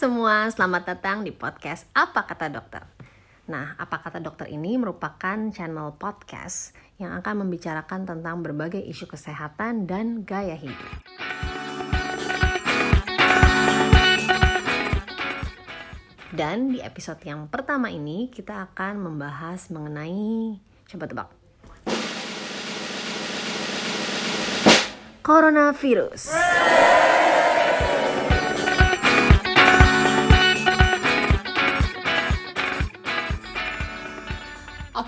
semua, selamat datang di podcast Apa Kata Dokter. Nah, Apa Kata Dokter ini merupakan channel podcast yang akan membicarakan tentang berbagai isu kesehatan dan gaya hidup. Dan di episode yang pertama ini kita akan membahas mengenai coba tebak. Coronavirus.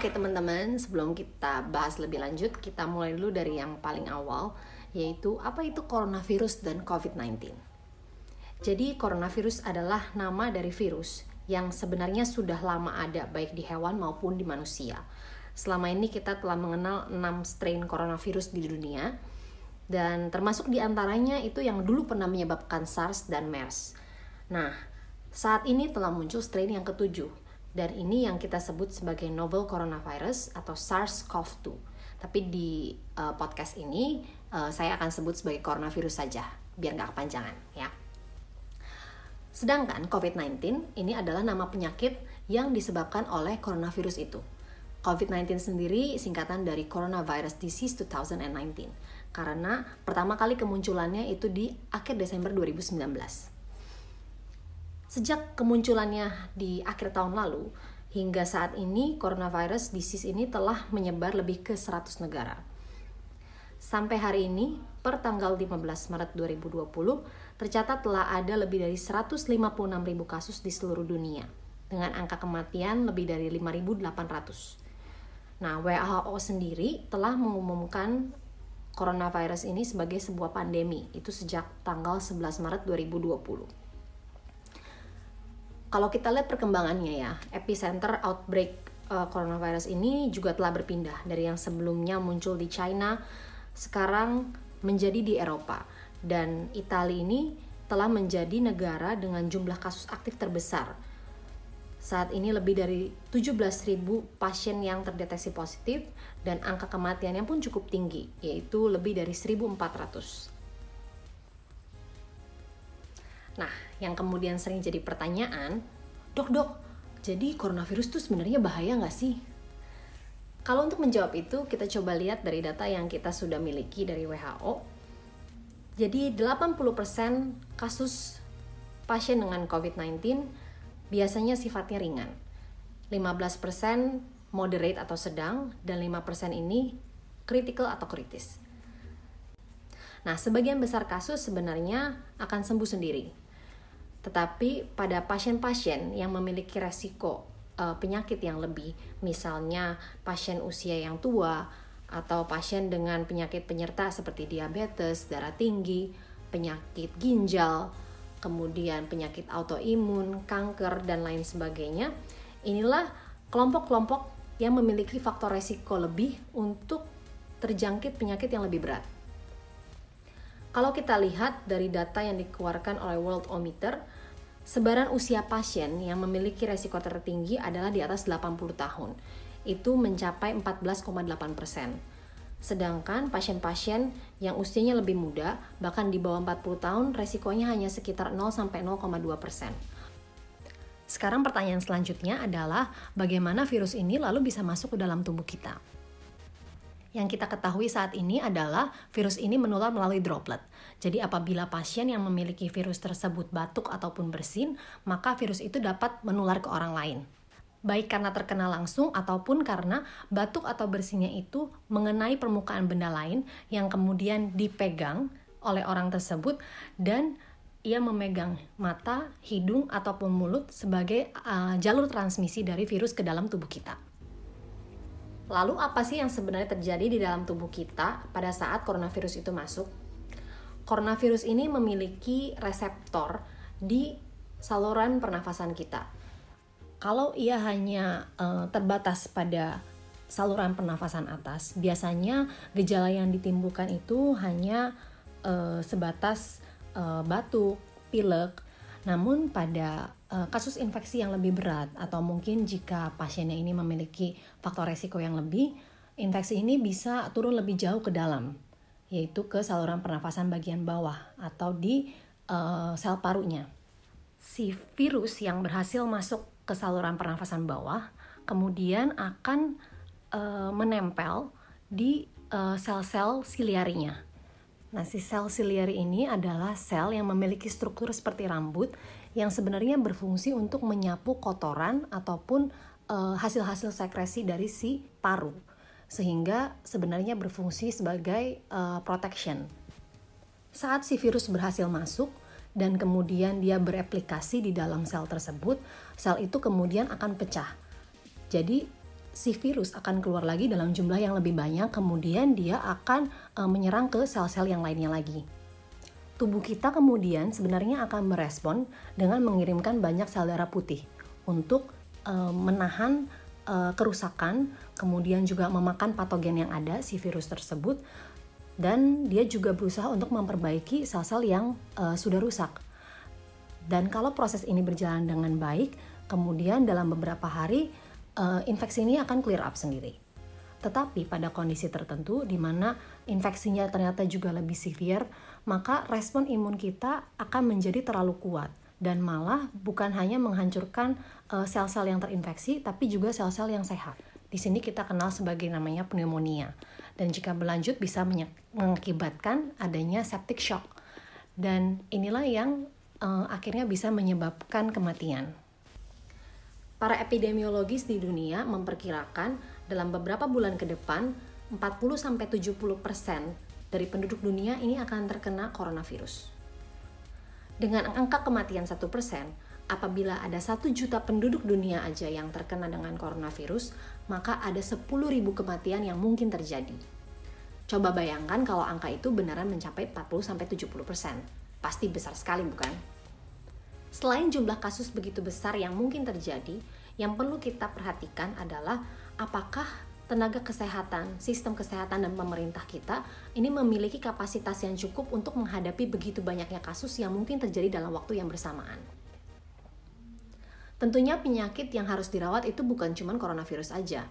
Oke teman-teman, sebelum kita bahas lebih lanjut, kita mulai dulu dari yang paling awal, yaitu apa itu coronavirus dan COVID-19. Jadi coronavirus adalah nama dari virus yang sebenarnya sudah lama ada baik di hewan maupun di manusia. Selama ini kita telah mengenal 6 strain coronavirus di dunia, dan termasuk di antaranya itu yang dulu pernah menyebabkan SARS dan MERS. Nah, saat ini telah muncul strain yang ketujuh, dan ini yang kita sebut sebagai novel coronavirus atau SARS-CoV-2. Tapi di uh, podcast ini uh, saya akan sebut sebagai coronavirus saja, biar nggak kepanjangan ya. Sedangkan COVID-19 ini adalah nama penyakit yang disebabkan oleh coronavirus itu. COVID-19 sendiri singkatan dari Coronavirus Disease 2019 karena pertama kali kemunculannya itu di akhir Desember 2019. Sejak kemunculannya di akhir tahun lalu, hingga saat ini coronavirus disease ini telah menyebar lebih ke 100 negara. Sampai hari ini, per tanggal 15 Maret 2020, tercatat telah ada lebih dari 156.000 kasus di seluruh dunia, dengan angka kematian lebih dari 5.800. Nah, WHO sendiri telah mengumumkan coronavirus ini sebagai sebuah pandemi, itu sejak tanggal 11 Maret 2020 kalau kita lihat perkembangannya ya, epicenter outbreak uh, coronavirus ini juga telah berpindah dari yang sebelumnya muncul di China, sekarang menjadi di Eropa. Dan Italia ini telah menjadi negara dengan jumlah kasus aktif terbesar. Saat ini lebih dari 17.000 pasien yang terdeteksi positif dan angka kematiannya pun cukup tinggi, yaitu lebih dari 1.400. Nah, yang kemudian sering jadi pertanyaan, dok dok, jadi coronavirus itu sebenarnya bahaya nggak sih? Kalau untuk menjawab itu, kita coba lihat dari data yang kita sudah miliki dari WHO. Jadi 80% kasus pasien dengan COVID-19 biasanya sifatnya ringan. 15% moderate atau sedang, dan 5% ini critical atau kritis. Nah, sebagian besar kasus sebenarnya akan sembuh sendiri. Tetapi pada pasien-pasien yang memiliki resiko uh, penyakit yang lebih, misalnya pasien usia yang tua atau pasien dengan penyakit penyerta seperti diabetes, darah tinggi, penyakit ginjal, kemudian penyakit autoimun, kanker dan lain sebagainya. Inilah kelompok-kelompok yang memiliki faktor resiko lebih untuk terjangkit penyakit yang lebih berat. Kalau kita lihat dari data yang dikeluarkan oleh World Ometer, sebaran usia pasien yang memiliki resiko tertinggi adalah di atas 80 tahun. Itu mencapai 14,8 persen. Sedangkan pasien-pasien yang usianya lebih muda, bahkan di bawah 40 tahun, resikonya hanya sekitar 0 sampai 0,2 persen. Sekarang pertanyaan selanjutnya adalah bagaimana virus ini lalu bisa masuk ke dalam tubuh kita? Yang kita ketahui saat ini adalah virus ini menular melalui droplet. Jadi apabila pasien yang memiliki virus tersebut batuk ataupun bersin, maka virus itu dapat menular ke orang lain. Baik karena terkena langsung ataupun karena batuk atau bersinnya itu mengenai permukaan benda lain yang kemudian dipegang oleh orang tersebut dan ia memegang mata, hidung, ataupun mulut sebagai uh, jalur transmisi dari virus ke dalam tubuh kita. Lalu apa sih yang sebenarnya terjadi di dalam tubuh kita pada saat coronavirus itu masuk? Coronavirus ini memiliki reseptor di saluran pernafasan kita. Kalau ia hanya uh, terbatas pada saluran pernafasan atas, biasanya gejala yang ditimbulkan itu hanya uh, sebatas uh, batuk, pilek. Namun pada uh, kasus infeksi yang lebih berat atau mungkin jika pasiennya ini memiliki faktor resiko yang lebih, infeksi ini bisa turun lebih jauh ke dalam, yaitu ke saluran pernafasan bagian bawah atau di uh, sel parunya. si virus yang berhasil masuk ke saluran pernafasan bawah kemudian akan uh, menempel di uh, sel-sel siliarinya. Nah, si sel siliari ini adalah sel yang memiliki struktur seperti rambut yang sebenarnya berfungsi untuk menyapu kotoran ataupun eh, hasil-hasil uh, sekresi dari si paru. Sehingga sebenarnya berfungsi sebagai uh, protection. Saat si virus berhasil masuk, dan kemudian dia bereplikasi di dalam sel tersebut, sel itu kemudian akan pecah. Jadi si virus akan keluar lagi dalam jumlah yang lebih banyak, kemudian dia akan e, menyerang ke sel-sel yang lainnya lagi. Tubuh kita kemudian sebenarnya akan merespon dengan mengirimkan banyak sel darah putih untuk e, menahan e, kerusakan, kemudian juga memakan patogen yang ada si virus tersebut dan dia juga berusaha untuk memperbaiki sel-sel yang uh, sudah rusak. Dan kalau proses ini berjalan dengan baik, kemudian dalam beberapa hari uh, infeksi ini akan clear up sendiri. Tetapi pada kondisi tertentu di mana infeksinya ternyata juga lebih severe, maka respon imun kita akan menjadi terlalu kuat dan malah bukan hanya menghancurkan eh, sel-sel uh, yang terinfeksi tapi juga sel-sel yang sehat. Di sini kita kenal sebagai namanya pneumonia dan jika berlanjut bisa mengakibatkan adanya septic shock. Dan inilah yang uh, akhirnya bisa menyebabkan kematian. Para epidemiologis di dunia memperkirakan dalam beberapa bulan ke depan 40-70% dari penduduk dunia ini akan terkena coronavirus. Dengan angka kematian 1%, apabila ada 1 juta penduduk dunia aja yang terkena dengan coronavirus, maka ada 10.000 kematian yang mungkin terjadi. Coba bayangkan kalau angka itu beneran mencapai 40-70%. Pasti besar sekali bukan? Selain jumlah kasus begitu besar yang mungkin terjadi, yang perlu kita perhatikan adalah apakah tenaga kesehatan, sistem kesehatan dan pemerintah kita ini memiliki kapasitas yang cukup untuk menghadapi begitu banyaknya kasus yang mungkin terjadi dalam waktu yang bersamaan. Tentunya penyakit yang harus dirawat itu bukan cuma coronavirus aja.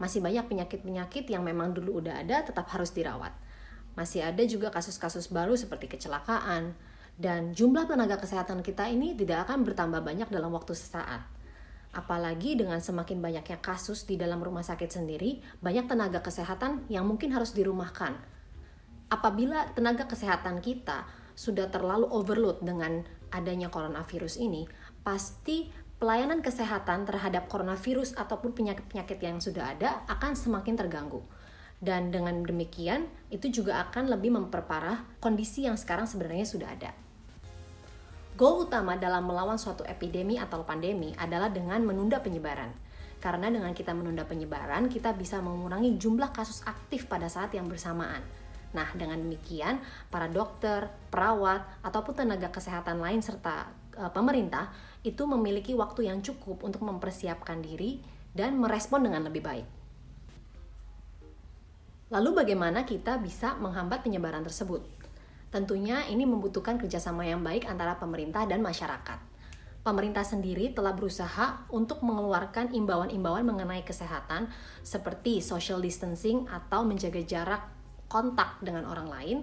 Masih banyak penyakit-penyakit yang memang dulu udah ada tetap harus dirawat. Masih ada juga kasus-kasus baru seperti kecelakaan. Dan jumlah tenaga kesehatan kita ini tidak akan bertambah banyak dalam waktu sesaat. Apalagi dengan semakin banyaknya kasus di dalam rumah sakit sendiri, banyak tenaga kesehatan yang mungkin harus dirumahkan. Apabila tenaga kesehatan kita sudah terlalu overload dengan adanya coronavirus ini, pasti pelayanan kesehatan terhadap coronavirus ataupun penyakit-penyakit yang sudah ada akan semakin terganggu. Dan dengan demikian, itu juga akan lebih memperparah kondisi yang sekarang sebenarnya sudah ada. Goal utama dalam melawan suatu epidemi atau pandemi adalah dengan menunda penyebaran. Karena dengan kita menunda penyebaran, kita bisa mengurangi jumlah kasus aktif pada saat yang bersamaan. Nah, dengan demikian, para dokter, perawat, ataupun tenaga kesehatan lain serta e, pemerintah itu memiliki waktu yang cukup untuk mempersiapkan diri dan merespon dengan lebih baik. Lalu bagaimana kita bisa menghambat penyebaran tersebut? Tentunya ini membutuhkan kerjasama yang baik antara pemerintah dan masyarakat. Pemerintah sendiri telah berusaha untuk mengeluarkan imbauan-imbauan mengenai kesehatan seperti social distancing atau menjaga jarak kontak dengan orang lain,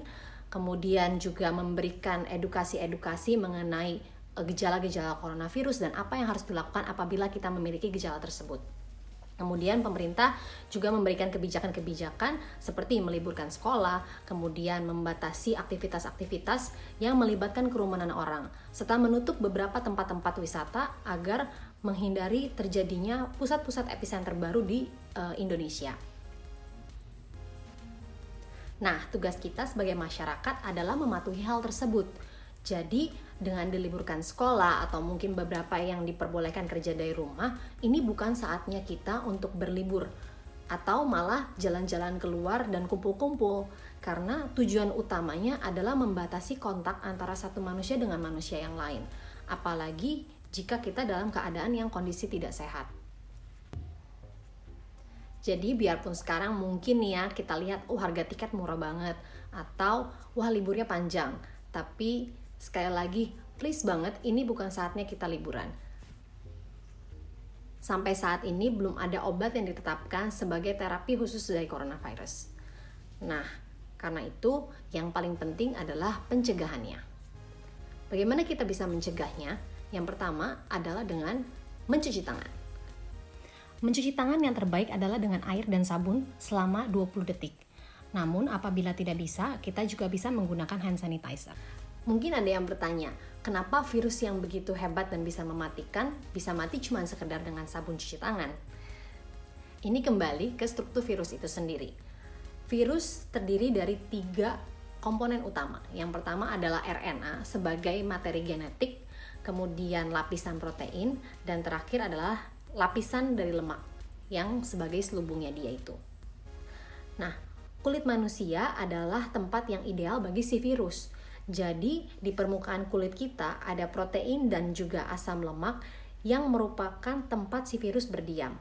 kemudian juga memberikan edukasi-edukasi mengenai gejala-gejala coronavirus dan apa yang harus dilakukan apabila kita memiliki gejala tersebut. Kemudian pemerintah juga memberikan kebijakan-kebijakan seperti meliburkan sekolah, kemudian membatasi aktivitas-aktivitas yang melibatkan kerumunan orang, serta menutup beberapa tempat-tempat wisata agar menghindari terjadinya pusat-pusat epicenter baru di uh, Indonesia. Nah, tugas kita sebagai masyarakat adalah mematuhi hal tersebut. Jadi, dengan diliburkan sekolah atau mungkin beberapa yang diperbolehkan kerja dari rumah, ini bukan saatnya kita untuk berlibur atau malah jalan-jalan keluar dan kumpul-kumpul karena tujuan utamanya adalah membatasi kontak antara satu manusia dengan manusia yang lain. Apalagi jika kita dalam keadaan yang kondisi tidak sehat. Jadi biarpun sekarang mungkin ya kita lihat oh harga tiket murah banget atau wah liburnya panjang, tapi Sekali lagi, please banget, ini bukan saatnya kita liburan. Sampai saat ini belum ada obat yang ditetapkan sebagai terapi khusus dari coronavirus. Nah, karena itu yang paling penting adalah pencegahannya. Bagaimana kita bisa mencegahnya? Yang pertama adalah dengan mencuci tangan. Mencuci tangan yang terbaik adalah dengan air dan sabun selama 20 detik. Namun apabila tidak bisa, kita juga bisa menggunakan hand sanitizer. Mungkin ada yang bertanya, kenapa virus yang begitu hebat dan bisa mematikan bisa mati cuma sekedar dengan sabun cuci tangan? Ini kembali ke struktur virus itu sendiri. Virus terdiri dari tiga komponen utama. Yang pertama adalah RNA sebagai materi genetik, kemudian lapisan protein, dan terakhir adalah lapisan dari lemak yang sebagai selubungnya dia itu. Nah, kulit manusia adalah tempat yang ideal bagi si virus jadi, di permukaan kulit kita ada protein dan juga asam lemak yang merupakan tempat si virus berdiam.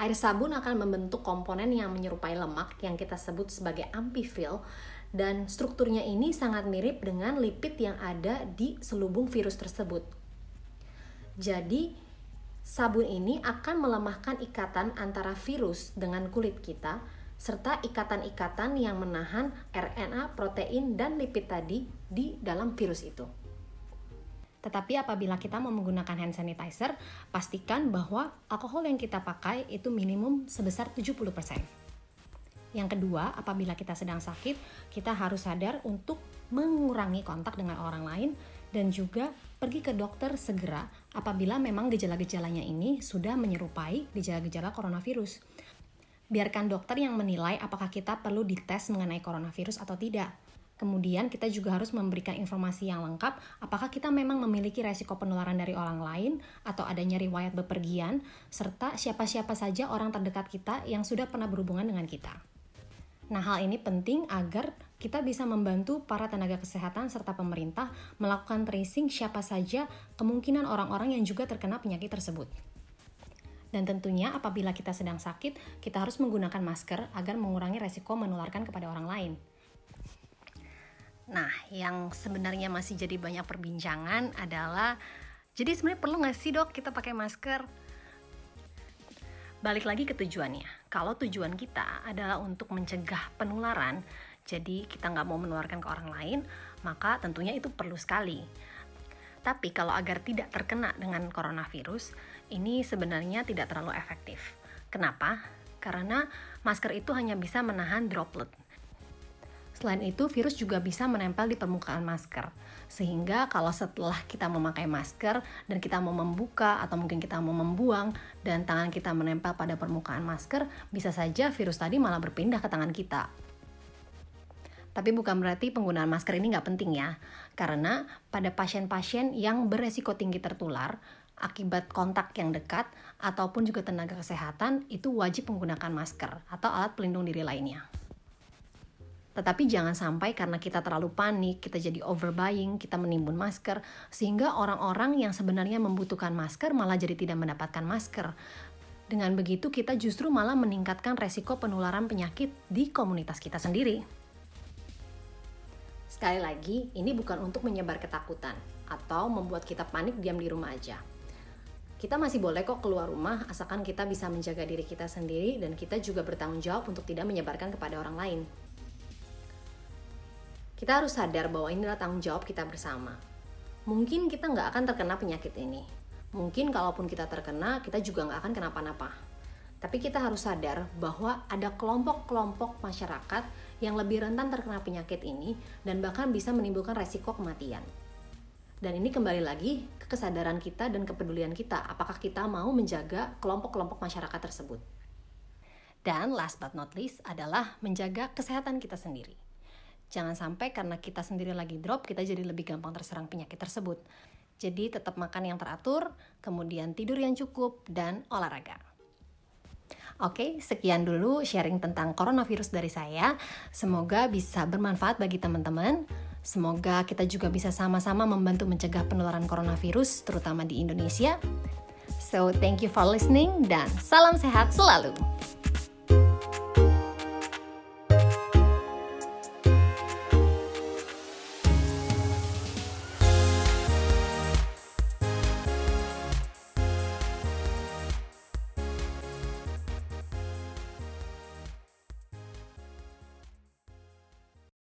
Air sabun akan membentuk komponen yang menyerupai lemak yang kita sebut sebagai amphifil dan strukturnya ini sangat mirip dengan lipid yang ada di selubung virus tersebut. Jadi, sabun ini akan melemahkan ikatan antara virus dengan kulit kita serta ikatan-ikatan yang menahan RNA, protein, dan lipid tadi di dalam virus itu. Tetapi apabila kita mau menggunakan hand sanitizer, pastikan bahwa alkohol yang kita pakai itu minimum sebesar 70%. Yang kedua, apabila kita sedang sakit, kita harus sadar untuk mengurangi kontak dengan orang lain dan juga pergi ke dokter segera apabila memang gejala-gejalanya ini sudah menyerupai gejala-gejala coronavirus biarkan dokter yang menilai apakah kita perlu dites mengenai coronavirus atau tidak. Kemudian kita juga harus memberikan informasi yang lengkap apakah kita memang memiliki resiko penularan dari orang lain atau adanya riwayat bepergian serta siapa-siapa saja orang terdekat kita yang sudah pernah berhubungan dengan kita. Nah, hal ini penting agar kita bisa membantu para tenaga kesehatan serta pemerintah melakukan tracing siapa saja kemungkinan orang-orang yang juga terkena penyakit tersebut. Dan tentunya apabila kita sedang sakit, kita harus menggunakan masker agar mengurangi resiko menularkan kepada orang lain. Nah, yang sebenarnya masih jadi banyak perbincangan adalah, jadi sebenarnya perlu nggak sih dok kita pakai masker? Balik lagi ke tujuannya. Kalau tujuan kita adalah untuk mencegah penularan, jadi kita nggak mau menularkan ke orang lain, maka tentunya itu perlu sekali. Tapi kalau agar tidak terkena dengan coronavirus, ini sebenarnya tidak terlalu efektif. Kenapa? Karena masker itu hanya bisa menahan droplet. Selain itu, virus juga bisa menempel di permukaan masker. Sehingga kalau setelah kita memakai masker dan kita mau membuka atau mungkin kita mau membuang dan tangan kita menempel pada permukaan masker, bisa saja virus tadi malah berpindah ke tangan kita. Tapi bukan berarti penggunaan masker ini nggak penting ya, karena pada pasien-pasien yang beresiko tinggi tertular, akibat kontak yang dekat ataupun juga tenaga kesehatan itu wajib menggunakan masker atau alat pelindung diri lainnya. Tetapi jangan sampai karena kita terlalu panik, kita jadi overbuying, kita menimbun masker, sehingga orang-orang yang sebenarnya membutuhkan masker malah jadi tidak mendapatkan masker. Dengan begitu kita justru malah meningkatkan resiko penularan penyakit di komunitas kita sendiri. Sekali lagi, ini bukan untuk menyebar ketakutan atau membuat kita panik diam di rumah aja kita masih boleh kok keluar rumah asalkan kita bisa menjaga diri kita sendiri dan kita juga bertanggung jawab untuk tidak menyebarkan kepada orang lain. Kita harus sadar bahwa inilah tanggung jawab kita bersama. Mungkin kita nggak akan terkena penyakit ini. Mungkin kalaupun kita terkena, kita juga nggak akan kenapa-napa. Tapi kita harus sadar bahwa ada kelompok-kelompok masyarakat yang lebih rentan terkena penyakit ini dan bahkan bisa menimbulkan resiko kematian. Dan ini kembali lagi ke kesadaran kita dan kepedulian kita. Apakah kita mau menjaga kelompok-kelompok masyarakat tersebut? Dan last but not least adalah menjaga kesehatan kita sendiri. Jangan sampai karena kita sendiri lagi drop, kita jadi lebih gampang terserang penyakit tersebut. Jadi tetap makan yang teratur, kemudian tidur yang cukup, dan olahraga. Oke, sekian dulu sharing tentang coronavirus dari saya. Semoga bisa bermanfaat bagi teman-teman. Semoga kita juga bisa sama-sama membantu mencegah penularan coronavirus, terutama di Indonesia. So, thank you for listening dan salam sehat selalu.